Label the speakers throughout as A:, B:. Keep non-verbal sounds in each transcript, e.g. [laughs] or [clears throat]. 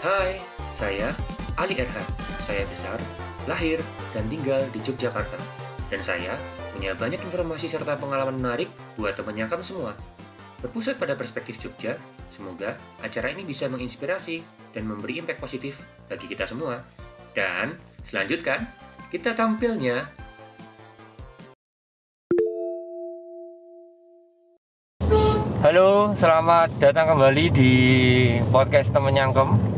A: Hai, saya Ali Erhan. Saya besar, lahir, dan tinggal di Yogyakarta. Dan saya punya banyak informasi serta pengalaman menarik buat temannya kamu semua. Berpusat pada perspektif Jogja, semoga acara ini bisa menginspirasi dan memberi impact positif bagi kita semua. Dan selanjutkan, kita tampilnya
B: Halo, selamat datang kembali di podcast temen Nyangkem.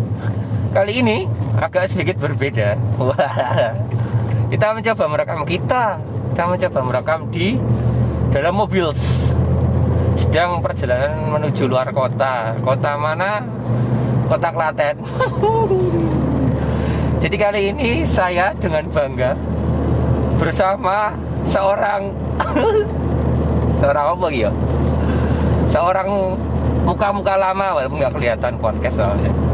B: Kali ini agak sedikit berbeda. [laughs] Kita mencoba merekam kita, kita mencoba merekam di dalam mobil. Sedang perjalanan menuju luar kota. Kota mana? Kota Klaten. [laughs] Jadi kali ini saya dengan bangga bersama seorang [laughs] seorang apa ya? seorang muka-muka lama walaupun nggak kelihatan podcast soalnya.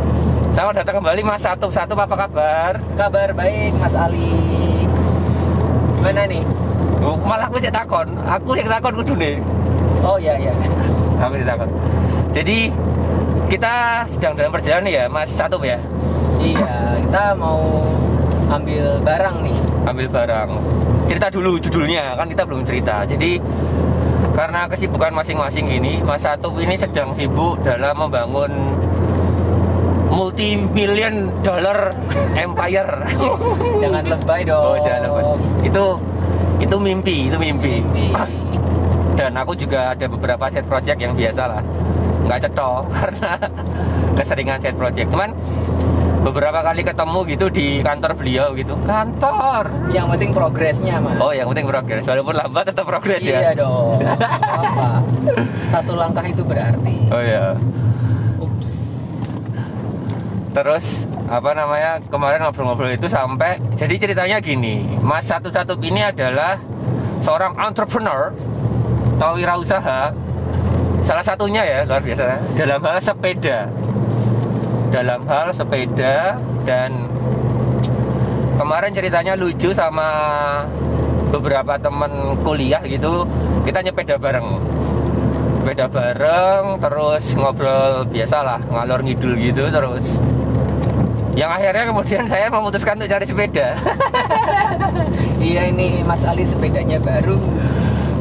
B: Selamat datang kembali Mas Satu Satu apa kabar?
C: Kabar baik Mas Ali. Gimana nih?
B: Oh, malah aku cek takon, aku cek takon kudu nih.
C: Oh iya iya. [laughs]
B: Aku cek takon. Jadi kita sedang dalam perjalanan ya Mas Satu ya,
C: iya, kita mau ambil barang nih.
B: ambil barang. Cerita dulu judulnya kan kita belum cerita. Jadi karena kesibukan masing-masing ini, Mas Satu ini sedang sibuk dalam membangun multi million dollar empire. [laughs]
C: Jangan lebay dong.
B: Oh, jangan lupa. Itu itu mimpi, itu mimpi.
C: Mimpi. [clears throat]
B: Dan aku juga ada beberapa set project yang biasa lah. Nggak cetok [laughs] karena keseringan set project. Cuman beberapa kali ketemu gitu di kantor beliau gitu. Kantor.
C: Yang penting progresnya Mas.
B: Oh, yang penting progres. Walaupun lambat tetap progres
C: iya
B: ya.
C: dong. [laughs] Apa? Satu langkah itu berarti.
B: Oh ya.
C: Ups.
B: Terus apa namanya kemarin ngobrol-ngobrol itu sampai jadi ceritanya gini. Mas satu satu ini adalah seorang entrepreneur atau wirausaha salah satunya ya luar biasa. Dalam hal sepeda. Dalam hal sepeda dan kemarin ceritanya lucu sama beberapa temen kuliah gitu kita nyepeda bareng. Sepeda bareng terus ngobrol biasalah ngalor ngidul gitu terus yang akhirnya kemudian saya memutuskan untuk cari sepeda [laughs]
C: Iya ini Mas Ali sepedanya baru.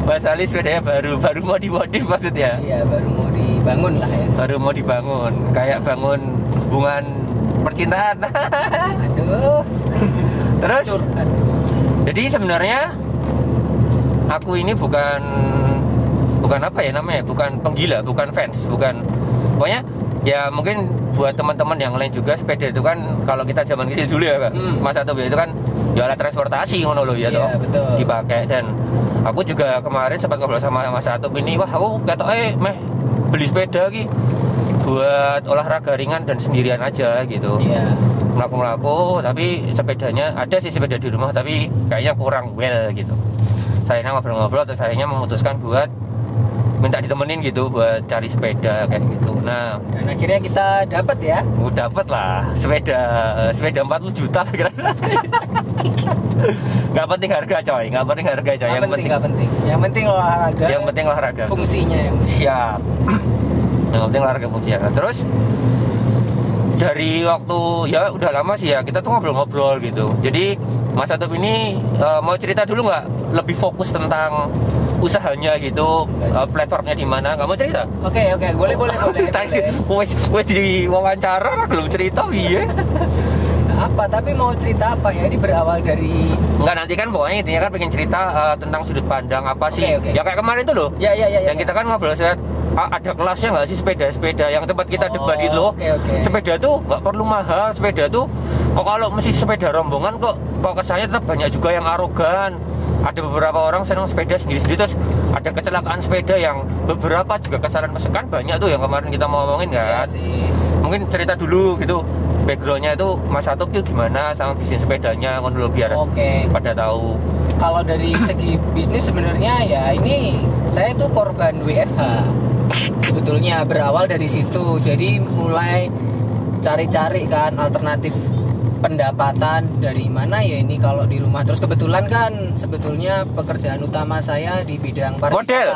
B: Mas Ali sepedanya baru baru mau dimodif maksudnya
C: Iya baru mau dibangun lah ya.
B: baru mau dibangun kayak bangun hubungan percintaan
C: Aduh. [laughs]
B: terus
C: Curhat.
B: jadi sebenarnya aku ini bukan bukan apa ya namanya bukan penggila bukan fans bukan pokoknya ya mungkin buat teman-teman yang lain juga sepeda itu kan kalau kita zaman kecil dulu ya kan
C: Hmm.
B: masa itu itu kan ya alat transportasi ngono loh ya
C: Iya,
B: toh dipakai dan aku juga kemarin sempat ngobrol sama Mas Atub ini wah aku kata eh meh beli sepeda ki buat olahraga ringan dan sendirian aja gitu
C: Iya.
B: melaku-melaku tapi sepedanya ada sih sepeda di rumah tapi kayaknya kurang well gitu sayangnya ngobrol-ngobrol terus akhirnya memutuskan buat minta ditemenin gitu buat cari sepeda kayak gitu. Nah
C: Dan akhirnya kita dapat ya.
B: udah dapet lah. Sepeda eh, sepeda 40 juta [laughs] kira nggak penting harga coy. Nggak penting harga coy.
C: Nggak penting, nggak penting. Yang penting olahraga.
B: yang penting olahraga.
C: Fungsinya yang
B: siap. [clears throat] Yang penting olahraga fungsinya. Nah, terus dari waktu ya udah lama sih ya kita tuh ngobrol-ngobrol gitu. Jadi Mas Atop ini eh, mau cerita dulu nggak? Lebih fokus tentang usahanya gitu eh, platformnya di mana mau cerita
C: Oke oke boleh boleh [laughs] boleh. Boleh.
B: wes wes di wawancara belum cerita iya
C: Apa tapi mau cerita apa ya? Ini berawal dari
B: nggak nanti kan pokoknya intinya kan pengen cerita eh, tentang sudut pandang apa sih
C: Oke, oke.
B: ya kayak kemarin tuh loh
C: ya ya ya. ya
B: yang kita kan ngobrol set "Ah, ada kelasnya nggak sih sepeda-sepeda yang tempat kita
C: Oh,
B: debat itu loh
C: oke, oke.
B: sepeda tuh nggak perlu mahal sepeda tuh kok kalau mesti sepeda rombongan kok kok kesannya tetap banyak juga yang arogan ada beberapa orang senang sepeda sendiri-sendiri terus ada kecelakaan sepeda yang beberapa juga kesalahan kan banyak tuh yang kemarin kita mau ngomongin
C: Ya
B: kan
C: sih.
B: mungkin cerita dulu gitu backgroundnya itu Mas Atop itu gimana sama bisnis sepedanya kan dulu biar
C: Oke.
B: pada tahu
C: Kalau dari segi bisnis sebenarnya ya ini saya tuh korban WFH. Sebetulnya berawal dari situ. Jadi mulai cari-cari kan alternatif pendapatan dari mana ya ini kalau di rumah terus kebetulan kan sebetulnya pekerjaan utama saya di bidang pariwisata
B: Model?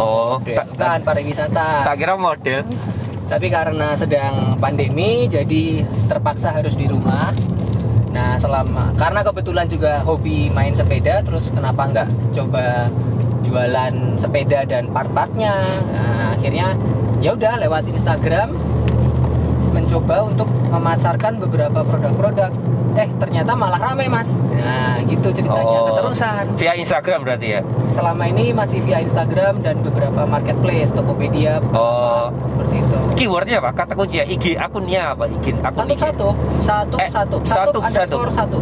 B: Oh,
C: Model, bukan pariwisata
B: tak kira model
C: Tapi karena sedang pandemi, jadi terpaksa harus di rumah. Nah, selama karena kebetulan juga hobi main sepeda, terus kenapa nggak coba jualan sepeda dan part-partnya? Nah, akhirnya ya udah lewat Instagram mencoba untuk memasarkan beberapa produk-produk. Eh, ternyata malah ramai, Mas. Nah, gitu ceritanya
B: Oh.
C: keterusan.
B: Via Instagram berarti ya.
C: Selama ini masih via Instagram dan beberapa marketplace, Tokopedia,
B: Oh,
C: seperti itu.
B: keywordnya apa? Kata kunci ya IG akunnya apa? IG akun
C: Satu
B: IG.
C: satu, satu
B: Eh,
C: satu,
B: satu,
C: underscore satu.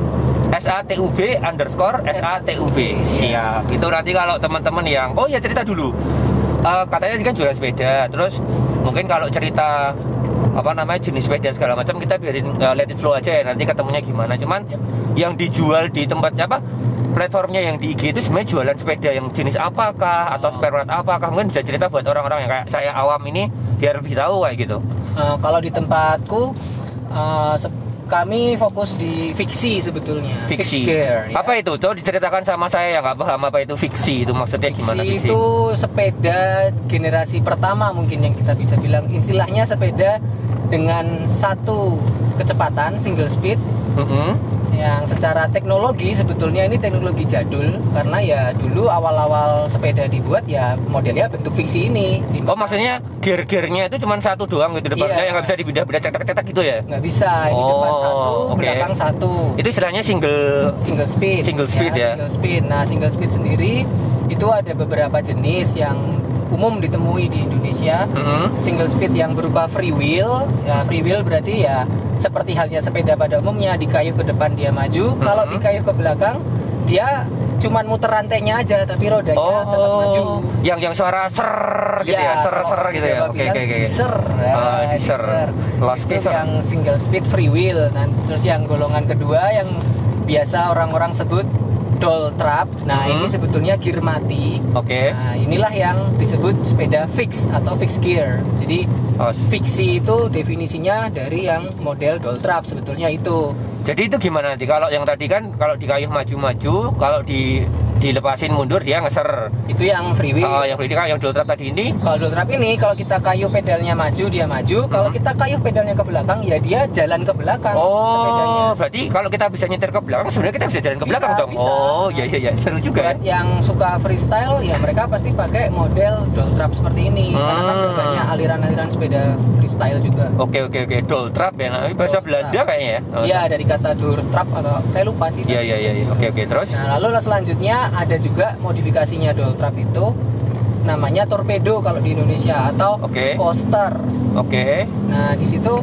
B: SATUB underscore SATUB siap itu nanti kalau teman-teman yang oh ya cerita dulu Eh, katanya kan jualan sepeda terus mungkin kalau cerita apa namanya jenis sepeda segala macam kita biarin eh, let it flow aja ya nanti ketemunya gimana. Cuman yang dijual di tempatnya apa platformnya yang di IG itu sebenarnya jualan sepeda yang jenis apakah atau spare part apakah. Mungkin bisa cerita buat orang-orang yang kayak saya awam ini biar lebih tahu kayak gitu.
C: Eh, kalau di tempatku, se- kami fokus di fiksi sebetulnya.
B: fiksi
C: gear, ya.
B: apa itu tuh diceritakan sama saya yang nggak paham apa itu fiksi itu maksudnya gimana
C: Fiksi
B: fiksi
C: itu sepeda generasi pertama mungkin yang kita bisa bilang istilahnya sepeda dengan satu kecepatan single speed
B: Mm-mm.
C: Yang secara teknologi sebetulnya ini teknologi jadul karena ya dulu awal-awal sepeda dibuat ya modelnya bentuk fiksi ini
B: Oh maksudnya gear-gearnya itu cuma satu doang gitu depannya
C: Iya.
B: yang nggak bisa dipindah-pindah cetak-cetak gitu ya?
C: nggak bisa ini
B: Oh,
C: depan satu
B: oke.
C: belakang satu
B: Itu istilahnya single.
C: single speed
B: Single speed ya?
C: single speed nah single speed sendiri itu ada beberapa jenis yang umum ditemui di Indonesia
B: Mm-mm.
C: single speed yang berupa free wheel ya free wheel berarti ya seperti halnya sepeda pada umumnya dikayuh ke depan dia maju kalau
B: Mhm.
C: dikayuh ke belakang dia cuman muter rantainya aja tapi rodanya tetap maju
B: Oh, yang yang suara ser gitu ya, ser
C: kalau
B: ser
C: orang
B: gitu ya. Oke oke oke.
C: Geezer, ya,
B: Ah, geezer. Last geezer.
C: yang single speed free wheel nah terus yang golongan kedua yang biasa orang-orang sebut doll trap nah
B: Mhm.
C: ini sebetulnya gear mati
B: Oke.
C: Nah, inilah yang disebut sepeda fix atau fixed gear. Jadi
B: Oh,
C: fiksi itu definisinya dari yang model doll trap sebetulnya itu.
B: Jadi itu gimana nanti? Kalau yang tadi kan kalau dikayuh maju-maju, kalau di dilepasin mundur dia ngeser.
C: Itu yang free wheel.
B: Oh, yang kan yang dual trap tadi ini
C: Kalau doll trap ini kalau kita kayuh pedalnya maju dia maju, kalau kita kayuh pedalnya ke belakang ya dia jalan ke belakang sepedanya.
B: Oh, berarti kalau kita bisa nyetir ke belakang, sebenarnya kita bisa jalan ke
C: Bisa,
B: belakang dong.
C: bisa.
B: Oh, iya iya iya, seru juga.
C: Buat yang suka freestyle ya mereka pasti pakai model doll trap seperti ini karena kan
B: Hmm.
C: banyak aliran-aliran sepeda freestyle juga.
B: Oke oke oke, doll trap ya. Nah, bahasa Belanda
C: trap.
B: kayaknya ya. Oh,
C: Iya dari kata door trap atau saya lupa sih.
B: Iya iya iya. iya. Oke oke, terus?
C: Nah, lalu selanjutnya ada juga modifikasinya doll trap itu namanya torpedo kalau di Indonesia atau
B: Oke.
C: coaster.
B: Oke.
C: Nah, di situ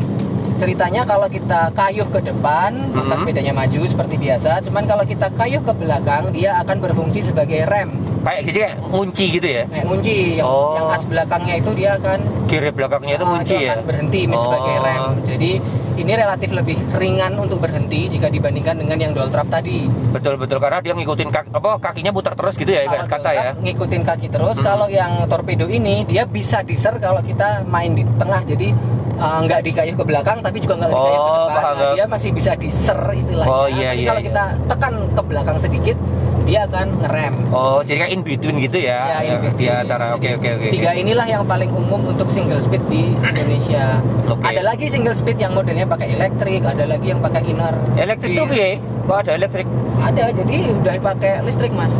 C: ceritanya kalau kita kayuh ke depan, maka
B: Mhm.
C: sepedanya maju seperti biasa. Cuman kalau kita kayuh ke belakang, dia akan berfungsi sebagai rem,
B: Kayak gitu kayak ngunci gitu ya.
C: kayak kunci. Yang,
B: Oh.
C: yang as belakangnya itu dia akan
B: Gear belakangnya itu
C: ah,
B: ngunci ya.
C: akan berhenti sebagai
B: Oh.
C: rem. Jadi ini relatif lebih ringan untuk berhenti jika dibandingkan dengan yang doll trap tadi.
B: Betul betul karena dia ngikutin kaki, apa kakinya putar terus gitu ya ibarat
C: Kalau
B: kata ya.
C: ngikutin kaki terus.
B: Hmm.
C: Kalau yang torpedo ini dia bisa diser kalau kita main di tengah. Jadi uh, nggak dikayuh ke belakang tapi juga nggak dikayuh ke
B: Oh,
C: depan.
B: paham,
C: Nah, dia masih bisa diser istilahnya.
B: Oh, iya,
C: Tapi
B: iya,
C: kalau
B: iya.
C: kita tekan ke belakang sedikit dia akan ngerem.
B: Oh, jadi kayak in between gitu ya.
C: Ya, ini
B: di
C: between.
B: antara oke oke oke.
C: Tiga inilah yang paling umum untuk single speed di Indonesia.
B: Oke.
C: Ada lagi single speed yang modelnya pakai elektrik, ada lagi yang pakai inner.
B: Elektrik tuh piye? Kok ada elektrik?
C: Ada, jadi udah pakai listrik mas.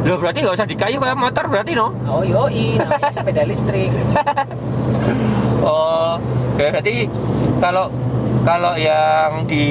B: Loh berarti nggak usah dikayu kayak motor berarti no?
C: Oh yoi, namanya sepeda listrik. [laughs]
B: Oh, berarti kalau kalau yang di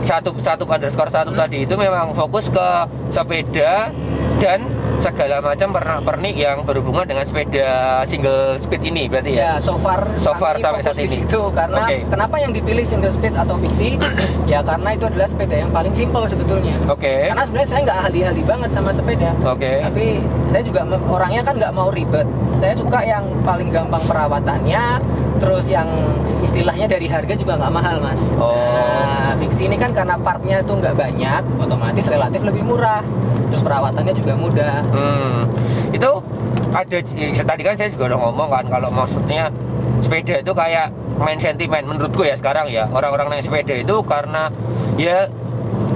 B: satu satu underscore satu tadi itu memang fokus ke sepeda dan segala macam pernak pernik yang berhubungan dengan sepeda single speed ini berarti ya.
C: Ya, so far,
B: So far sampai saat ini.
C: situ karena
B: Oke.
C: kenapa yang dipilih single speed atau fiksi? [clears throat] ya karena itu adalah sepeda yang paling simpel sebetulnya.
B: Oke.
C: Karena sebenarnya saya nggak ahli-ahli banget sama sepeda.
B: Oke.
C: Tapi saya juga orangnya kan nggak mau ribet. Saya suka yang paling gampang perawatannya, terus yang istilahnya dari harga juga nggak mahal mas.
B: Oh.
C: Nah, fiksi ini kan karena partnya itu nggak banyak, otomatis relatif lebih murah. Terus perawatannya juga mudah.
B: Hmm, itu ada eh, tadi kan saya juga udah ngomong kan kalau maksudnya sepeda itu kayak main sentimen menurutku ya sekarang ya orang-orang naik sepeda itu karena ya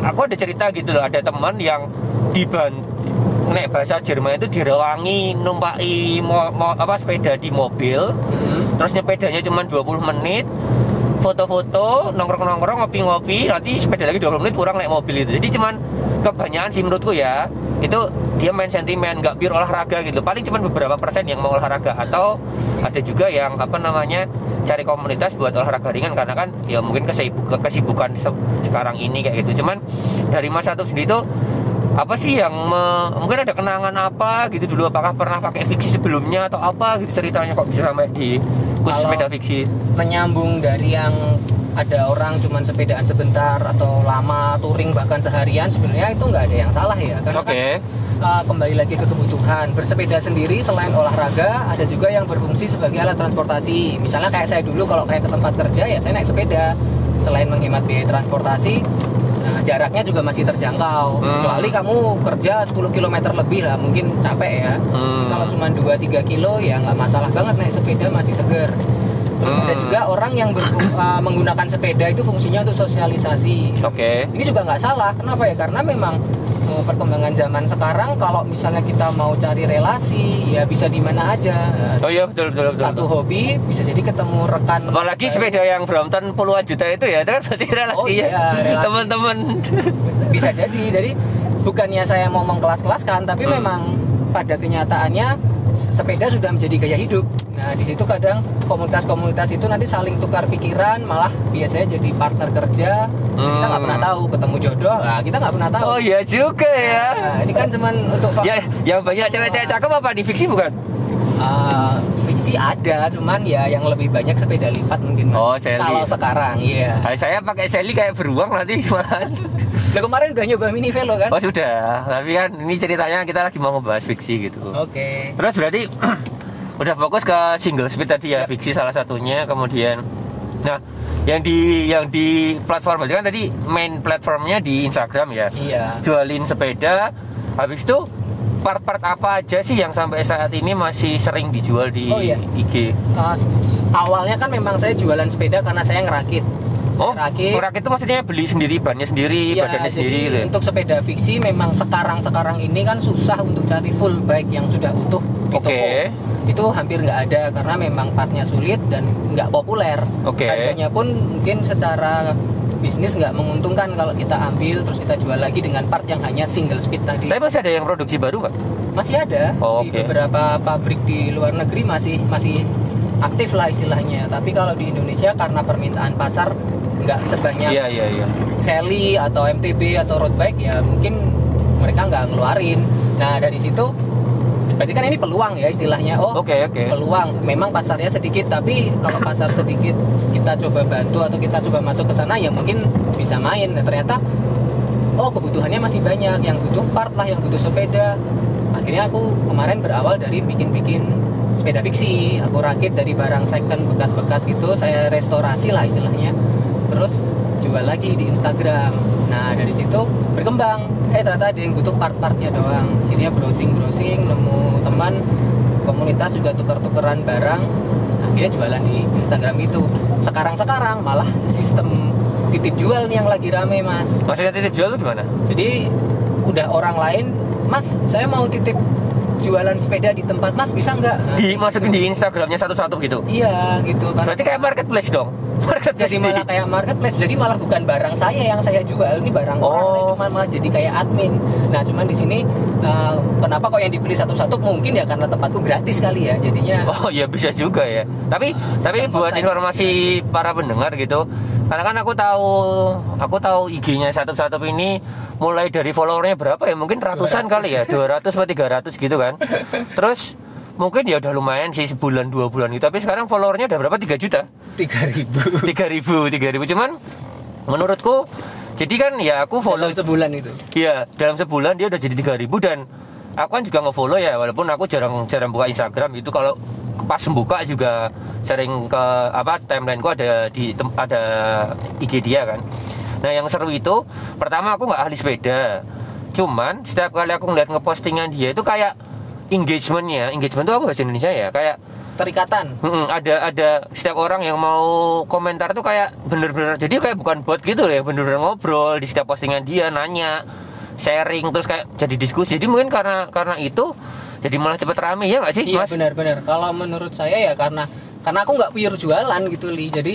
B: aku ada cerita gitu loh ada teman yang diban naik bahasa Jerman itu direwangi numpaki mo, mo- apa sepeda di mobil
C: Hmm.
B: Terus nyepedanya cuma 20 menit. Foto-foto nongkrong-nongkrong ngopi-ngopi. Nanti sepeda lagi 20 menit kurang naik mobil itu. Jadi cuman kebanyakan sih menurutku ya itu dia main sentimen nggak pure olahraga gitu. Paling cuma beberapa persen yang mau olahraga. Atau ada juga yang apa namanya cari komunitas buat olahraga ringan. Karena kan ya mungkin kesibukan kesibukan se- sekarang ini kayak gitu. Cuman dari Mas Satu sendiri tuh apa sih yang me- mungkin ada kenangan apa gitu dulu? Apakah pernah pakai fiksi sebelumnya atau apa gitu ceritanya? Kok bisa sampai di khusus
C: Kalau-
B: sepeda fiksi.
C: menyambung dari yang ada orang cuman sepedaan sebentar atau lama touring bahkan seharian sebenarnya itu nggak ada yang salah ya. Karena
B: Oke.
C: kan, uh, kembali lagi ke kebutuhan. Bersepeda sendiri selain olahraga ada juga yang berfungsi sebagai alat transportasi. Misalnya kayak saya dulu kalau kayak ke tempat kerja ya saya naik sepeda. Selain menghemat biaya transportasi nah, jaraknya juga masih terjangkau
B: Hmm.
C: kecuali kamu kerja 10 km lebih lah mungkin capek ya
B: Hmm.
C: kalau cuma 2-3 kilo ya nggak masalah banget naik sepeda masih seger Terus ada
B: Hmm.
C: juga orang yang uh, [coughs] menggunakan sepeda itu fungsinya untuk sosialisasi.
B: Oke.
C: Ini juga nggak salah. Kenapa ya? Karena memang uh, perkembangan zaman sekarang kalau misalnya kita mau cari relasi ya bisa di mana aja.
B: Oh iya betul betul betul.
C: Satu hobi bisa jadi ketemu rekan.
B: Apalagi
C: baru.
B: sepeda yang Brompton puluhan juta itu ya, itu kan berarti relasi
C: Oh,
B: ya.
C: iya, relasi.
B: Teman-teman.
C: bisa jadi. Jadi bukannya saya mau mengkelas-kelaskan, tapi
B: Hmm.
C: memang pada kenyataannya sepeda sudah menjadi gaya hidup. Nah, di situ kadang komunitas-komunitas itu nanti saling tukar pikiran, malah biasanya jadi partner kerja. Kita nggak
B: Hmm.
C: pernah tahu ketemu jodoh, nah, kita nggak pernah tahu.
B: Oh iya juga ya.
C: Nah, ini kan cuman untuk
B: Ya, yang banyak cewek-cewek cakep apa di fiksi bukan?
C: Ah, fiksi ada, cuman ya yang lebih banyak sepeda lipat mungkin. Mas.
B: Oh, Sally.
C: Kalau sekarang, iya.
B: Ah, saya pakai Sally kayak beruang nanti [laughs] malahan.
C: Nah, kemarin udah nyoba mini velo kan?
B: Oh sudah, tapi kan ini ceritanya kita lagi mau ngebahas fiksi gitu.
C: Oke.
B: Terus berarti [clears throat] udah fokus ke single speed tadi ya,
C: Yap.
B: fiksi salah satunya. Kemudian, nah yang di yang di platform berarti kan tadi main platformnya di Instagram ya.
C: Iya.
B: Jualin sepeda, habis itu part-part apa aja sih yang sampai saat ini masih sering dijual di
C: Oh, iya.
B: IG?
C: Uh, s- awalnya kan memang saya jualan sepeda karena saya ngerakit. Saya
B: Oh,
C: rakit.
B: orang itu maksudnya beli sendiri bannya sendiri,
C: Iya,
B: badannya
C: jadi
B: sendiri gitu. ya?
C: untuk sepeda fiksi memang sekarang-sekarang ini kan susah untuk cari full bike yang sudah utuh di
B: Oke.
C: toko. Itu hampir nggak ada karena memang partnya sulit dan nggak populer.
B: Oke.
C: Harganya pun mungkin secara bisnis nggak menguntungkan kalau kita ambil terus kita jual lagi dengan part yang hanya single speed tadi.
B: Tapi masih ada yang produksi baru nggak?
C: Masih ada
B: Oh,
C: di beberapa pabrik di luar negeri masih masih aktif lah istilahnya. Tapi kalau di Indonesia karena permintaan pasar nggak sebanyak
B: Iya iya iya.
C: Sally atau MTB atau road bike ya mungkin mereka nggak ngeluarin. Nah dari situ berarti kan ini peluang ya istilahnya. Oh
B: Oke oke.
C: peluang. Memang pasarnya sedikit tapi kalau pasar sedikit kita coba bantu atau kita coba masuk ke sana ya mungkin bisa main. Nah, ternyata oh kebutuhannya masih banyak. Yang butuh part lah, yang butuh sepeda. Akhirnya aku kemarin berawal dari bikin-bikin sepeda fiksi. Aku rakit dari barang second bekas-bekas gitu. Saya restorasi lah istilahnya. Terus jual lagi di Instagram. Nah dari situ berkembang. Eh ternyata ada yang butuh part-partnya doang. Akhirnya browsing-browsing, nemu teman komunitas juga tuker-tukeran barang. Akhirnya jualan di Instagram itu. Sekarang-sekarang malah sistem titip jual nih yang lagi rame mas.
B: Maksudnya titip jual itu gimana?
C: Jadi udah orang lain, Mas, saya mau titip jualan sepeda di tempat Mas bisa nggak? Nah,
B: Di
C: gitu.
B: masukin di Instagramnya satu-satu gitu.
C: Iya gitu kan.
B: Berarti kayak marketplace dong. Marketplace.
C: jadi malah [laughs] kayak marketplace. Jadi malah bukan barang saya yang saya jual, ini barang orang.
B: Oh.
C: Saya cuma malah jadi kayak admin. Nah, cuman di sini eh, kenapa kok yang dibeli satu-satu? Mungkin ya karena tempatku gratis kali ya. Jadinya
B: Oh ya bisa juga ya. Tapi tapi
C: sistem
B: buat informasi para pendengar gitu, karena kan aku tahu aku tahu IG-nya satu-satu ini mulai dari followernya berapa ya? Mungkin ratusan
C: 200.
B: kali ya, 200 atau 300 gitu kan. [laughs] Terus mungkin ya udah lumayan sih sebulan dua bulan gitu. Tapi sekarang followernya udah berapa? 3 juta.
C: 3000
B: 3000 3000 cuman menurutku jadi kan ya aku follow
C: dalam sebulan itu.
B: Iya, dalam sebulan dia udah jadi 3000 dan aku kan juga nge-follow ya walaupun aku jarang jarang buka Instagram itu kalau pas buka juga sering ke apa timelineku ada di tem- ada IG dia kan. Nah, yang seru itu pertama aku nggak ahli sepeda. Cuman setiap kali aku ngeliat ngepostingan dia itu kayak engagementnya, engagement itu apa bahasa Indonesia ya? Kayak
C: Terikatan.
B: Mm-mm, ada ada setiap orang yang mau komentar tuh kayak bener-bener jadi kayak bukan bot gitu ya bener-bener ngobrol di setiap postingan dia nanya sharing terus kayak jadi diskusi jadi mungkin karena karena itu jadi malah cepet rame ya nggak sih
C: Iya
B: mas
C: benar-benar. Kalau menurut saya ya karena karena aku nggak pure jualan gitu li jadi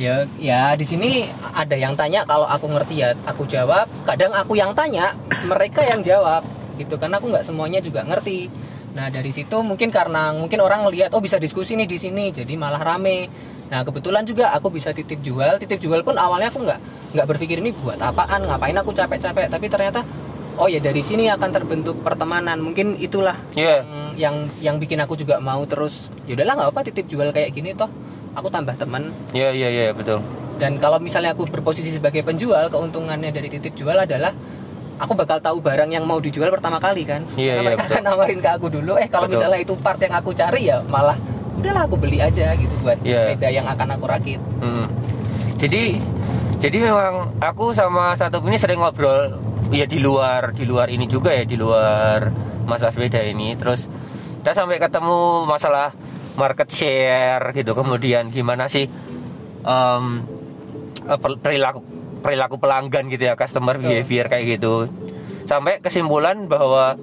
C: ya ya di sini ada yang tanya kalau aku ngerti ya aku jawab kadang aku yang tanya mereka yang jawab gitu karena aku nggak semuanya juga ngerti nah dari situ mungkin karena mungkin orang ngelihat oh bisa diskusi nih di sini jadi malah rame nah kebetulan juga aku bisa titip jual titip jual pun awalnya aku nggak nggak berpikir ini buat apaan ngapain aku capek-capek tapi ternyata oh ya dari sini akan terbentuk pertemanan mungkin itulah
B: Iya.
C: yang yang yang bikin aku juga mau terus ya udahlah nggak apa titip jual kayak gini toh aku tambah teman
B: Iya iya iya betul.
C: dan kalau misalnya aku berposisi sebagai penjual keuntungannya dari titip jual adalah aku bakal tahu barang yang mau dijual pertama kali kan
B: Iya,
C: Karena
B: iya,
C: mereka
B: betul.
C: akan [laughs] nawarin ke aku dulu eh kalau
B: Betul.
C: misalnya itu part yang aku cari ya malah udahlah aku beli aja gitu buat
B: Iya.
C: sepeda yang akan aku rakit
B: Hmm. Jadi jadi memang aku sama satu ini sering ngobrol ya di luar di luar ini juga ya di luar masa sepeda ini terus kita sampai ketemu masalah market share gitu kemudian gimana sih pel- perilaku perilaku pelanggan gitu ya customer
C: Betul.
B: behavior kayak gitu. Sampai kesimpulan bahwa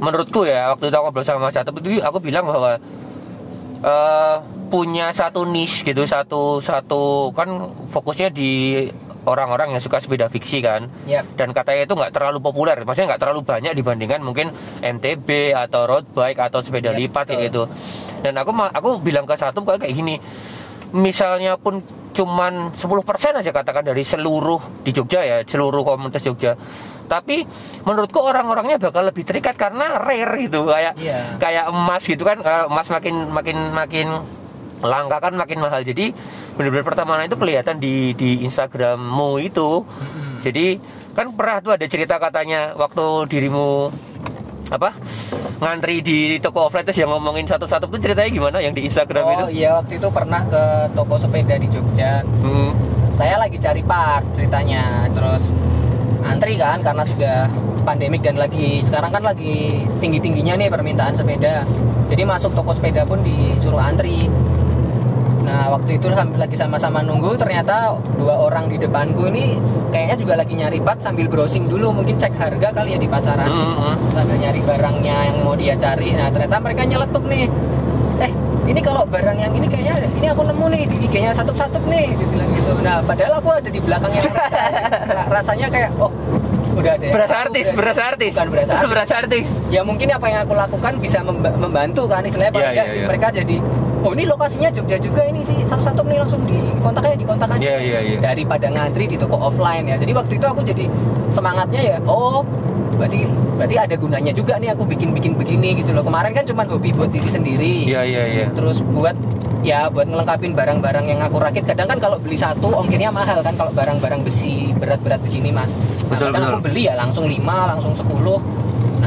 B: menurutku ya waktu itu aku ngobrol sama satu itu aku bilang bahwa eh, punya satu niche gitu satu satu kan fokusnya di orang-orang yang suka sepeda fiksi kan.
C: Ya.
B: Dan katanya itu nggak terlalu populer maksudnya nggak terlalu banyak dibandingkan mungkin MTB atau road bike atau sepeda
C: Iya,
B: lipat kayak gitu. Dan aku aku bilang ke satu kayak gini misalnya pun cuman 10% aja katakan dari seluruh di Jogja ya seluruh komunitas Jogja. Tapi menurutku orang-orangnya bakal lebih terikat karena rare gitu kayak
C: Iya.
B: kayak emas gitu kan emas makin makin makin langka kan makin mahal. Jadi benar-benar pertemanan itu kelihatan di di Instagrammu itu. Jadi kan pernah tuh ada cerita katanya waktu dirimu apa? Ngantri di toko offline terus yang ngomongin satu-satu tuh ceritanya gimana? Yang di Instagram itu?
C: oh iya waktu itu pernah ke toko sepeda di Jogja.
B: Hmm.
C: saya lagi cari part ceritanya. Terus antri kan karena sudah pandemik dan lagi sekarang kan lagi tinggi tingginya nih permintaan sepeda. Jadi masuk toko sepeda pun disuruh antri nah waktu itu lagi sama-sama nunggu ternyata dua orang di depanku ini kayaknya juga lagi nyari part sambil browsing dulu. Mungkin cek harga kali ya di pasaran.
B: Hmm, hmm.
C: sambil nyari barangnya yang mau dia cari. Nah ternyata mereka nyeletuk nih. Eh ini kalau barang yang ini kayaknya ini aku nemu nih di IG-nya satu-satu nih dia bilang gitu. Nah padahal aku ada di belakangnya. Nah, rasanya kayak oh udah ada tahu,
B: artis
C: berarti.
B: berasa artis.
C: Bukan berasa [laughs] artis.
B: Berasa artis.
C: Ya mungkin apa yang aku lakukan bisa memba- membantu kan istilahnya nggak
B: iya, iya.
C: mereka jadi oh ini lokasinya Jogja juga ini sih. Satu-satu nih langsung di kontak aja di kontak aja.
B: Iya, iya, iya.
C: daripada ngantri di toko offline ya. Jadi waktu itu aku jadi semangatnya ya oh berarti berarti ada gunanya juga nih aku bikin-bikin begini gitu loh. Kemarin kan cuma hobi buat diri sendiri.
B: Iya iya iya.
C: Terus buat ya buat ngelengkapin barang-barang yang aku rakit. Kadang kan kalau beli satu ongkirnya mahal kan kalau barang-barang besi berat-berat begini mas. Nah,
B: Betul,
C: kadang
B: betul.
C: aku beli ya langsung 5 langsung 10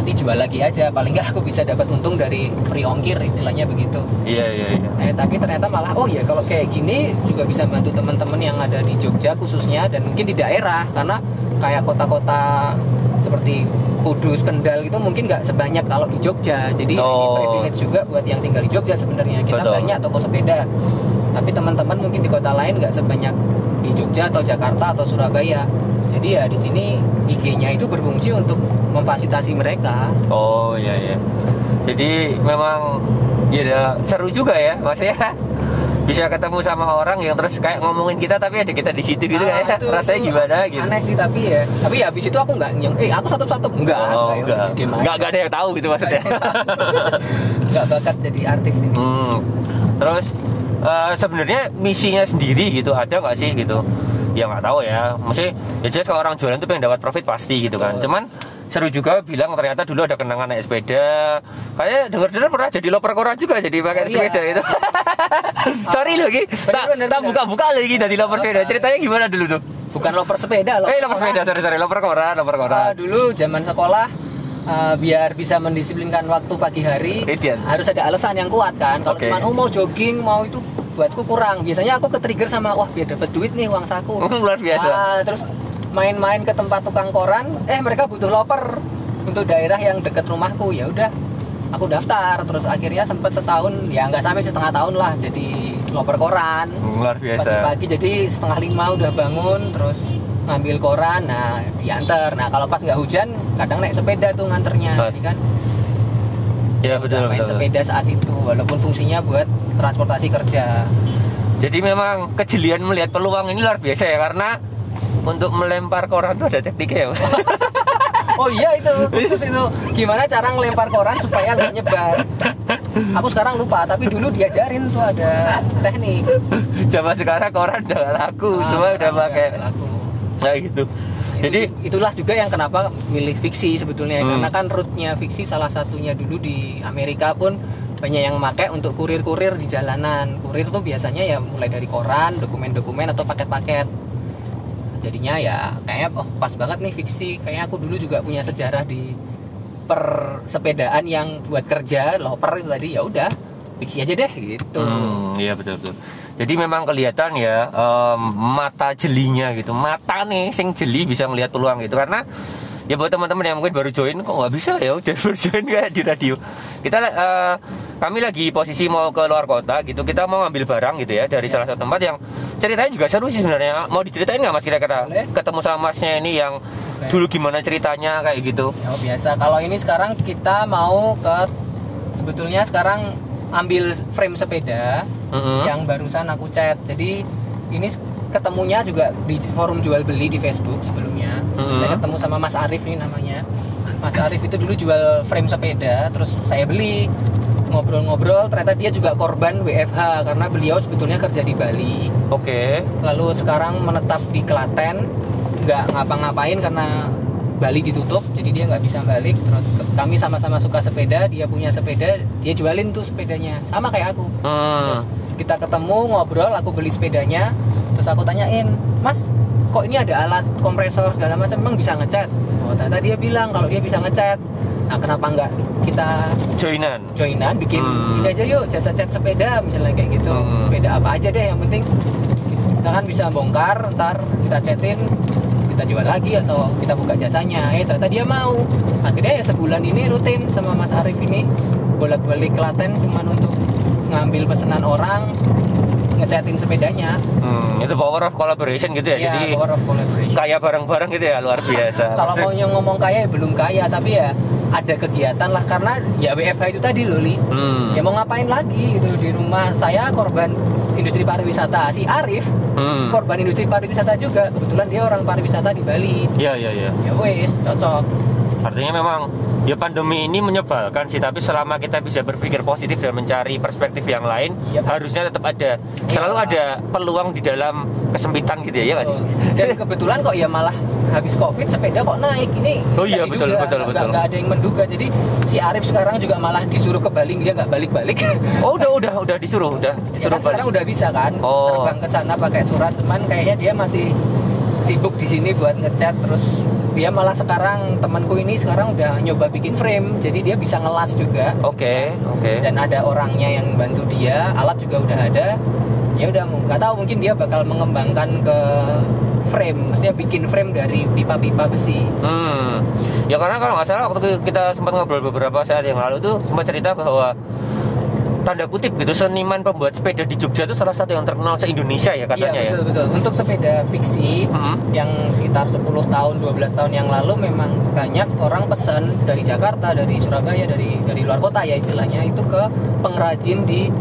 C: nanti jual lagi aja paling nggak aku bisa dapat untung dari free ongkir istilahnya begitu
B: iya iya iya
C: Eh, tapi ternyata malah oh ya kalau kayak gini juga bisa bantu teman-teman yang ada di Jogja khususnya dan mungkin di daerah karena kayak kota-kota seperti Kudus, Kendal itu mungkin nggak sebanyak kalau di Jogja. Jadi
B: Oh.
C: privilege juga buat yang tinggal di Jogja sebenarnya. Kita
B: Betul.
C: banyak toko sepeda. Tapi teman-teman mungkin di kota lain nggak sebanyak di Jogja atau Jakarta atau Surabaya. Jadi ya di sini IG-nya itu berfungsi untuk memfasilitasi mereka.
B: Oh iya iya. Jadi memang ya seru juga ya, Mas ya. [laughs] Bisa ketemu sama orang yang terus kayak ngomongin kita tapi ada kita di situ gitu
C: Ah,
B: kayak
C: itu-
B: rasanya
C: itu
B: gimana gitu.
C: Aneh sih tapi ya. Tapi ya habis itu aku nggak yang eh aku satu-satu enggak.
B: Oh,
C: Kayak
B: enggak.
C: diem aja.
B: Enggak enggak ada yang tahu gitu maksudnya. [laughs]
C: nggak bakat jadi artis ini.
B: Hmm. Terus eh, sebenarnya misinya sendiri gitu ada nggak sih gitu? Ya nggak tahu ya. Mesti ya jelas kalau orang jualan tuh pengen dapat profit pasti gitu kan.
C: Betul.
B: Cuman seru juga bilang ternyata dulu ada kenangan naik sepeda. Kayak denger-denger pernah jadi loper koran juga jadi pakai
C: Oh, iya.
B: sepeda itu. [laughs] Sorry loh Ki. Tak tak buka-buka lagi dari loper sepeda. Ceritanya gimana dulu tuh?
C: Bukan loper sepeda loh.
B: Eh loper sepeda, sorry sorry loper koran, loper koran.
C: Ah, dulu zaman sekolah ah, biar bisa mendisiplinkan waktu pagi hari
B: Itian.
C: harus ada alasan yang kuat kan. Kalau
B: Oke.
C: cuma oh mau jogging mau itu buatku kurang. Biasanya aku ke trigger sama wah biar dapat duit nih uang saku. [laughs]
B: Luar biasa.
C: Ah, terus main-main ke tempat tukang koran, eh mereka butuh loper untuk daerah yang dekat rumahku. Ya udah, aku daftar. Terus akhirnya sempet setahun, ya nggak sampai setengah tahun lah jadi loper koran.
B: Luar biasa.
C: Pagi-pagi jadi setengah lima udah bangun, terus ngambil koran, nah diantar. Nah kalau pas nggak hujan, kadang naik sepeda tuh nganternya, jadi kan.
B: Ya, betul,
C: main
B: betul.
C: sepeda saat itu walaupun fungsinya buat transportasi kerja
B: Jadi memang kejelian melihat peluang ini luar biasa ya karena untuk melempar koran tuh ada tekniknya ya. Pak. [laughs]
C: oh iya itu khusus itu gimana cara ngelempar koran supaya nggak nyebar aku sekarang lupa tapi dulu diajarin tuh ada teknik
B: Zaman sekarang koran udah nggak laku,
C: Ah,
B: semua udah pakai
C: laku.
B: nah gitu. Jadi
C: Itu- itulah juga yang kenapa milih fiksi sebetulnya
B: Hmm.
C: karena kan rootnya fiksi salah satunya dulu di Amerika pun banyak yang memakai untuk kurir-kurir di jalanan kurir tuh biasanya ya mulai dari koran dokumen-dokumen atau paket-paket jadinya ya kayaknya oh pas banget nih fiksi. Kayaknya aku dulu juga punya sejarah di persepedaan yang buat kerja loper itu tadi. Ya udah fiksi aja deh gitu.
B: Hmm, iya betul betul. Jadi memang kelihatan ya em, mata jelinya gitu, mata nih sing jeli bisa ngelihat peluang gitu. Karena ya buat teman-teman yang mungkin baru join kok nggak bisa ya udah [laughs] baru join kayak di radio. Kita eh, kami lagi posisi mau ke luar kota gitu, kita mau ngambil barang gitu ya dari salah satu tempat yang ceritanya juga seru sih sebenarnya. Mau diceritain nggak mas kira-kira? Ketemu sama masnya ini yang
C: Oke.
B: dulu gimana ceritanya kayak gitu.
C: Ya biasa. Kalau ini sekarang kita mau ke sebetulnya sekarang ambil frame sepeda
B: Mm-mm.
C: yang barusan aku chat. Jadi ini ketemunya juga di forum jual beli di Facebook sebelumnya.
B: Mm-mm.
C: Saya ketemu sama Mas Arif ini namanya. Mas Arif itu dulu jual frame sepeda, terus saya beli ngobrol-ngobrol ternyata dia juga korban WFH karena beliau sebetulnya kerja di Bali
B: Oke.
C: lalu sekarang menetap di Klaten nggak ngapa-ngapain karena Bali ditutup jadi dia nggak bisa balik terus kami sama-sama suka sepeda dia punya sepeda dia jualin tuh sepedanya sama kayak aku terus
B: Hmm.
C: Kita ketemu ngobrol aku beli sepedanya terus aku tanyain mas kok ini ada alat kompresor segala macam? Emang bisa ngecat? Oh ternyata dia bilang kalau dia bisa ngecat. Nah kenapa nggak kita
B: Joinan.
C: joinan bikin
B: Hmm.
C: ini aja yuk jasa cat sepeda misalnya kayak gitu.
B: Hmm.
C: sepeda apa aja deh yang penting kita kan bisa bongkar ntar kita catin kita jual lagi atau kita buka jasanya. Eh ternyata dia mau. Akhirnya ya sebulan ini rutin sama Mas Arif ini. Bolak-balik Klaten cuman untuk ngambil pesanan orang ngecatin sepedanya
B: Hmm, itu power of collaboration gitu ya.
C: ya
B: Jadi
C: power of collaboration
B: kaya bareng-bareng gitu ya luar biasa.
C: kalau
B: Maksud-
C: mau ngomong kaya ya belum kaya tapi ya ada kegiatan lah karena ya WFH itu tadi loh Li
B: Hmm.
C: ya mau ngapain lagi gitu di rumah saya korban industri pariwisata si Arif
B: Hmm.
C: korban industri pariwisata juga kebetulan dia orang pariwisata di Bali
B: Iya iya iya.
C: ya wes cocok
B: Artinya memang ya pandemi ini menyebalkan sih, tapi selama kita bisa berpikir positif dan mencari perspektif yang lain,
C: Yap.
B: harusnya tetap ada selalu
C: Iya.
B: ada peluang di dalam kesempitan gitu ya, ya nggak sih?
C: dan kebetulan kok ya malah habis covid sepeda kok naik ini
B: Oh iya, betul,
C: diduga,
B: betul, betul.
C: nggak ada yang menduga jadi si Arif sekarang juga malah disuruh ke Bali dia nggak balik-balik
B: Oh udah udah udah disuruh udah
C: Ya
B: disuruh
C: kan sekarang
B: balik.
C: udah bisa kan
B: Oh.
C: terbang ke sana pakai surat cuman kayaknya dia masih sibuk di sini buat ngecat terus dia malah sekarang temanku ini sekarang udah nyoba bikin frame jadi dia bisa ngelas juga
B: Oke oke.
C: dan ada orangnya yang bantu dia alat juga udah ada ya udah nggak tahu mungkin dia bakal mengembangkan ke frame maksudnya bikin frame dari pipa-pipa besi
B: Hmm. Ya karena kalau nggak salah waktu kita sempat ngobrol beberapa saat yang lalu tuh sempat cerita bahwa tanda kutip gitu seniman pembuat sepeda di Jogja itu salah satu yang terkenal se Indonesia ya katanya
C: iya
B: ya.
C: betul betul untuk sepeda fiksi
B: Hmm.
C: yang sekitar 10 tahun 12 tahun yang lalu memang banyak orang pesan dari Jakarta dari Surabaya dari dari luar kota ya istilahnya itu ke pengrajin di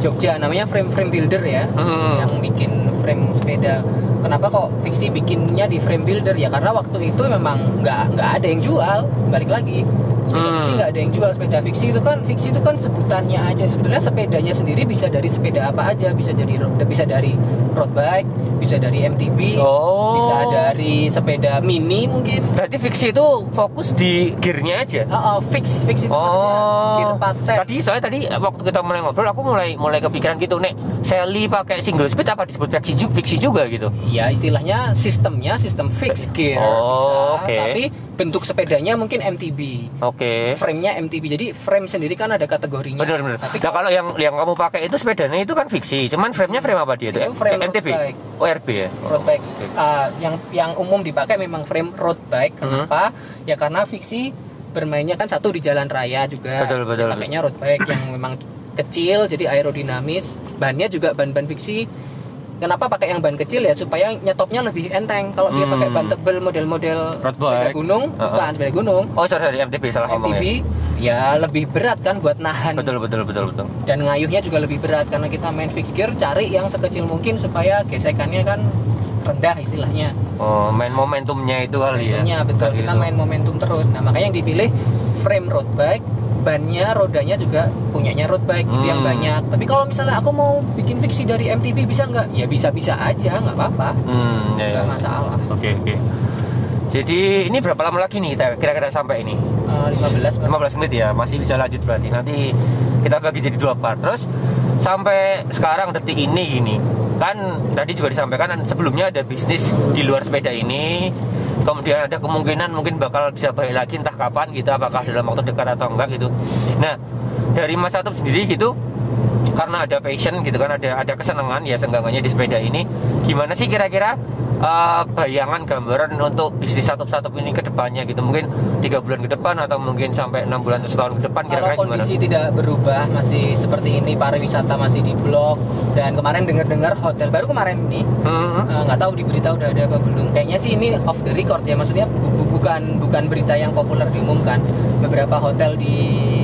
C: Jogja namanya frame frame builder ya
B: Hmm.
C: yang bikin frame sepeda kenapa kok fiksi bikinnya di frame builder ya karena waktu itu memang nggak nggak ada yang jual balik lagi sepeda
B: Hmm.
C: fiksi nggak ada yang jual sepeda fiksi itu kan fiksi itu kan sebutannya aja sebetulnya sepedanya sendiri bisa dari sepeda apa aja bisa jadi bisa dari road bike bisa dari MTB
B: Oh.
C: bisa dari sepeda mini mungkin
B: Berarti fiksi itu fokus di gearnya aja.
C: Oh, oh, fix fix itu maksudnya
B: Oh,
C: gear paten
B: tadi soalnya tadi waktu kita mulai ngobrol aku mulai mulai kepikiran gitu nek Sally pakai single speed apa disebut fiksi juga, fiksi juga gitu.
C: Ya istilahnya sistemnya sistem fixed gear
B: Oh,
C: bisa,
B: oke.
C: tapi bentuk sepedanya mungkin MTB.
B: Oke.
C: Frame-nya MTB. Jadi frame sendiri kan ada kategorinya.
B: Benar benar.
C: Tapi
B: Nah kalau yang yang kamu pakai itu sepedanya itu kan fiksi, cuman frame-nya frame apa dia itu?
C: Itu frame
B: MTB.
C: bike.
B: Oh RB ya.
C: road bike ah, yang yang umum dipakai memang frame road bike.
B: Mhm.
C: Kenapa? Ya karena fiksi bermainnya kan satu di jalan raya juga.
B: Betul, betul.
C: Pakainya road bike yang memang kecil jadi aerodinamis. Bannya juga ban-ban fiksi kenapa pakai yang ban kecil ya supaya nyetopnya lebih enteng kalau dia
B: Hmm.
C: pakai ban tebel model-model
B: Road
C: sepeda
B: bike.
C: gunung
B: Uh-uh.
C: bukan sepeda gunung
B: Oh sorry, sorry MTB salah ngomong
C: MTB
B: ya.
C: ya lebih berat kan buat nahan
B: Betul betul betul betul.
C: dan ngayuhnya juga lebih berat karena kita main fixed gear cari yang sekecil mungkin supaya gesekannya kan rendah istilahnya
B: Oh main momentumnya itu kali ya.
C: Momentumnya betul
B: Kali
C: kita
B: itu.
C: main momentum terus nah makanya yang dipilih frame road bike bannya rodanya juga punyanya road bike itu yang
B: Hmm.
C: banyak tapi kalau misalnya aku mau bikin fiksi dari MTB bisa nggak ya bisa bisa aja nggak apa-apa
B: Hmm ya, ya.
C: nggak masalah
B: Oke oke. Jadi ini berapa lama lagi nih kita kira-kira sampai ini?
C: Eh, 15 Pak.
B: 15 menit ya masih bisa lanjut berarti nanti kita bagi jadi dua part terus sampai sekarang detik ini gini kan tadi juga disampaikan sebelumnya ada bisnis di luar sepeda ini kemudian ada kemungkinan mungkin bakal bisa balik lagi entah kapan gitu apakah dalam waktu dekat atau enggak gitu. Nah dari Mas Atop sendiri gitu karena ada passion gitu kan ada ada kesenangan ya seenggaknya di sepeda ini gimana sih kira-kira eh, bayangan gambaran untuk bisnis satu-satu ini ke depannya gitu. Mungkin tiga bulan ke depan atau mungkin sampai enam bulan atau setahun ke depan kira-kira gimana?
C: kondisi tidak berubah masih seperti ini pariwisata masih di blok dan kemarin dengar-dengar hotel baru kemarin ini
B: Hmm,
C: Eh, nggak tahu di berita udah ada apa belum. Kayaknya sih ini off the record ya maksudnya bu- bu- bukan bukan berita yang populer diumumkan. Beberapa hotel di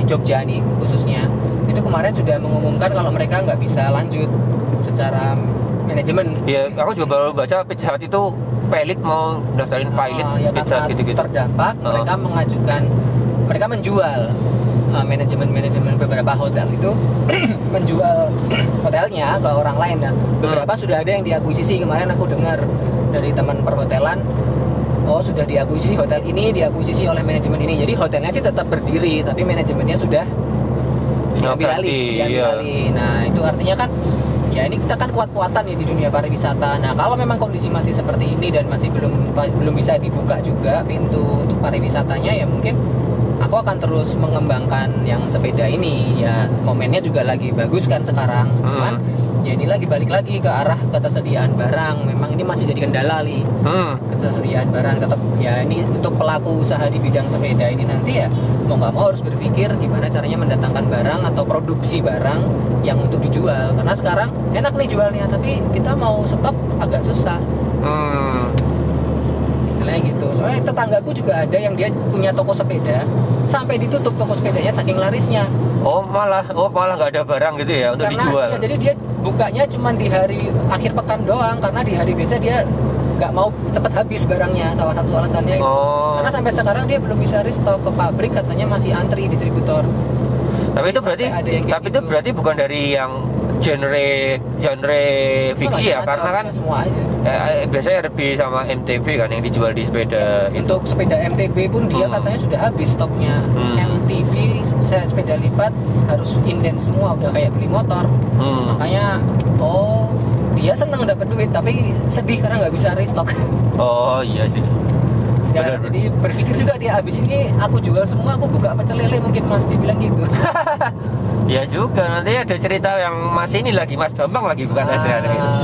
C: Jogja nih khususnya. Itu kemarin sudah mengumumkan kalau mereka nggak bisa lanjut secara manajemen
B: ya aku juga baru baca Pizza Hut itu pilot mau daftarin pilot
C: Ah, ya
B: Pizza Hut gitu-gitu.
C: terdampak
B: Oh.
C: mereka mengajukan mereka menjual uh, manajemen-manajemen beberapa hotel itu [clears throat] menjual [clears throat] hotelnya ke orang lain nah beberapa sudah ada yang diakuisisi kemarin aku dengar dari teman perhotelan oh sudah diakuisisi hotel ini diakuisisi oleh manajemen ini jadi hotelnya sih tetap berdiri tapi manajemennya sudah diambil alih diambil
B: iya.
C: alih nah itu artinya kan ya ini kita kan kuat-kuatan ya di dunia pariwisata. Nah kalau memang kondisi masih seperti ini dan masih belum belum bisa dibuka juga pintu untuk pariwisatanya ya mungkin aku akan terus mengembangkan yang sepeda ini. Ya momennya juga lagi bagus kan sekarang. Cuman ya ini lagi balik lagi ke arah ketersediaan barang. Memang ini masih jadi kendala li.
B: Hmm.
C: ketersediaan barang tetap ya ini untuk pelaku usaha di bidang sepeda ini nanti ya mau nggak mau harus berpikir gimana caranya mendatangkan barang atau produksi barang yang untuk dijual. Karena sekarang enak nih jualnya tapi kita mau stop agak susah.
B: Hmm.
C: istilahnya gitu soalnya tetanggaku juga ada yang dia punya toko sepeda sampai ditutup toko sepedanya saking larisnya
B: Oh malah, oh malah nggak ada barang gitu ya untuk
C: karena
B: dijual.
C: ya, jadi dia bukanya cuma di hari akhir pekan doang karena di hari biasa dia nggak mau cepet habis barangnya salah satu alasannya itu
B: Oh.
C: karena sampai sekarang dia belum bisa restock ke pabrik katanya masih antri distributor
B: Tapi itu berarti, tapi itu
C: gitu.
B: berarti bukan dari yang genre genre fiksi ya, karena kan
C: semua aja
B: eh, biasanya lebih sama MTV kan yang dijual di sepeda itu.
C: untuk sepeda MTB pun dia
B: Hmm.
C: katanya sudah habis stoknya
B: Hmm.
C: MTV se- sepeda lipat harus inden semua udah kayak beli motor
B: Hmm.
C: makanya oh dia seneng dapat duit tapi sedih karena nggak bisa restock [laughs]
B: Oh iya sih.
C: Ya,
B: Benar.
C: jadi berpikir juga dia habis ini aku jual semua aku buka pecel lele mungkin mas dibilang gitu [laughs]
B: Ya juga nanti ada cerita yang Mas ini lagi Mas Bambang lagi bukan.
C: Ah,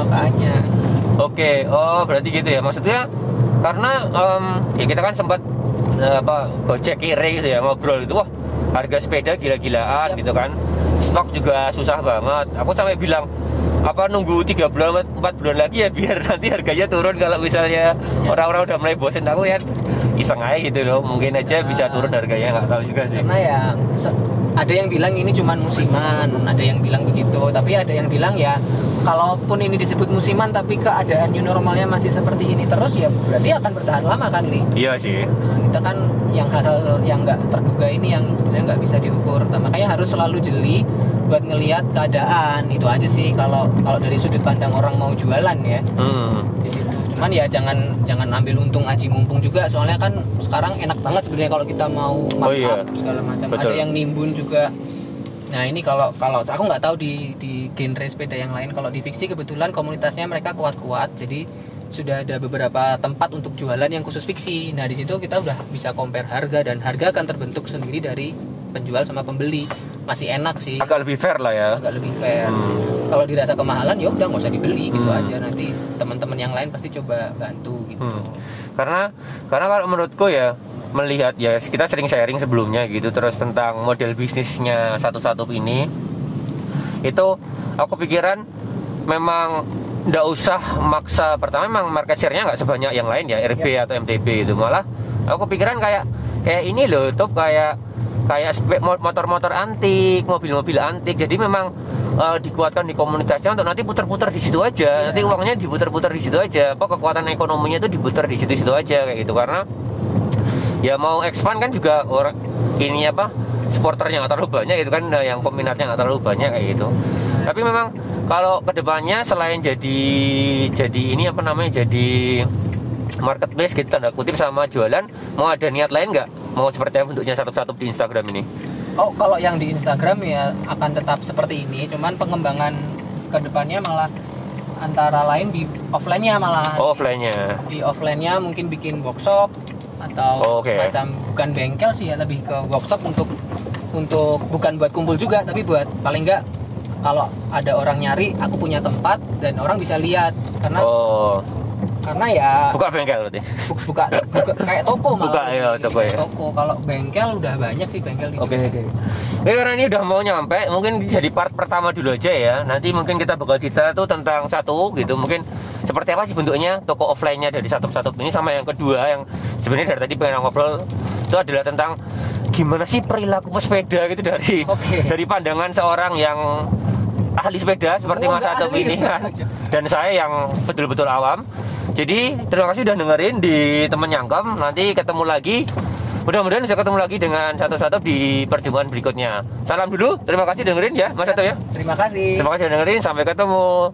C: makanya
B: Oke, oh berarti gitu ya. Maksudnya karena em, ya kita kan sempat eh, apa gojek kiri gitu ya ngobrol gitu. Wah harga sepeda gila-gilaan gitu kan. Stok juga susah banget. Aku sampai bilang apa nunggu tiga bulan empat bulan lagi ya biar [laughs] nanti harganya turun kalau misalnya orang-orang udah mulai bosen aku ya iseng aja gitu loh mungkin aja bisa turun harganya nggak tahu juga sih
C: karena ya ada yang bilang ini cuman musiman ada yang bilang begitu tapi ada yang bilang ya kalaupun ini disebut musiman tapi keadaan new normalnya masih seperti ini terus ya berarti akan bertahan lama kan nih
B: iya sih.
C: Kita kan yang hal-hal yang nggak terduga ini yang sebenarnya nggak bisa diukur. Nah, makanya harus selalu jeli buat ngelihat keadaan. Itu aja sih kalau kalau dari sudut pandang orang mau jualan ya.
B: Hmm.
C: cuman ya jangan jangan ambil untung aji mumpung juga. Soalnya kan sekarang enak banget sebenarnya kalau kita mau
B: Oh, iya.
C: segala macam.
B: Betul.
C: ada yang nimbun juga nah ini kalau kalau aku nggak tahu di di genre sepeda yang lain. Kalau di fiksi kebetulan komunitasnya mereka kuat-kuat jadi sudah ada beberapa tempat untuk jualan yang khusus fiksi. Nah di situ kita udah bisa compare harga dan harga akan terbentuk sendiri dari penjual sama pembeli. Masih enak sih.
B: Agak lebih fair lah ya.
C: Agak lebih fair.
B: Hmm.
C: kalau dirasa kemahalan ya udah nggak usah dibeli gitu
B: Hmm.
C: aja. Nanti teman-teman yang lain pasti coba bantu gitu.
B: Hmm. Karena karena kalau menurutku ya melihat ya kita sering sharing sebelumnya gitu terus tentang model bisnisnya satu-satu ini. Itu aku pikiran memang nggak usah maksa pertama memang market share-nya nggak sebanyak yang lain ya RB
C: Ya.
B: atau MTB itu malah aku kepikiran kayak kayak ini loh top kayak kayak motor-motor antik mobil-mobil antik. Jadi memang eh, dikuatkan di komunitasnya untuk nanti putar-putar di situ aja. Nanti uangnya diputar-putar di situ aja. Apa kekuatan ekonominya itu diputar di situ-situ aja kayak gitu. Karena ya mau expand kan juga orang ini apa supporternya nggak terlalu banyak itu kan nah, yang peminatnya nggak terlalu banyak kayak gitu. Tapi memang kalau ke depannya selain jadi jadi ini apa namanya jadi marketplace gitu tanda kutip sama jualan mau ada niat lain nggak? Mau seperti apa bentuknya satu-satu di Instagram ini?
C: Oh, kalau yang di Instagram ya akan tetap seperti ini, cuman pengembangan ke depannya malah antara lain di offline-nya malah.
B: oh, offline-nya.
C: Di offline-nya mungkin bikin workshop atau
B: Oh, oke.
C: semacam bukan bengkel sih ya, lebih ke workshop untuk untuk bukan buat kumpul juga, tapi buat paling enggak kalau ada orang nyari, aku punya tempat dan orang bisa lihat karena
B: oh
C: karena ya
B: buka bengkel berarti
C: bu- buka, buka kayak toko malah.
B: Buka, iya, toko ya.
C: Toko kalau bengkel udah banyak sih bengkel di
B: Oke
C: Jogja.
B: oke. Oke karena ini udah mau nyampe, mungkin jadi part pertama dulu aja ya. Nanti mungkin kita bakal cerita tuh tentang satu gitu. Mungkin seperti apa sih bentuknya toko offline-nya dari satu-satu ini sama yang kedua yang sebenarnya dari tadi pengen ngobrol itu adalah tentang gimana sih perilaku pesepeda gitu dari
C: Oke.
B: dari pandangan seorang yang ahli sepeda seperti
C: Oh,
B: Mas
C: ahli.
B: ini kan dan saya yang betul-betul awam. Jadi terima kasih udah dengerin di temen nyangkem. Nanti ketemu lagi. Mudah-mudahan bisa ketemu lagi dengan satu-satu di perjumpaan berikutnya. Salam dulu. Terima kasih dengerin ya Mas Atop ya.
C: Terima kasih.
B: Terima kasih udah dengerin. Sampai ketemu.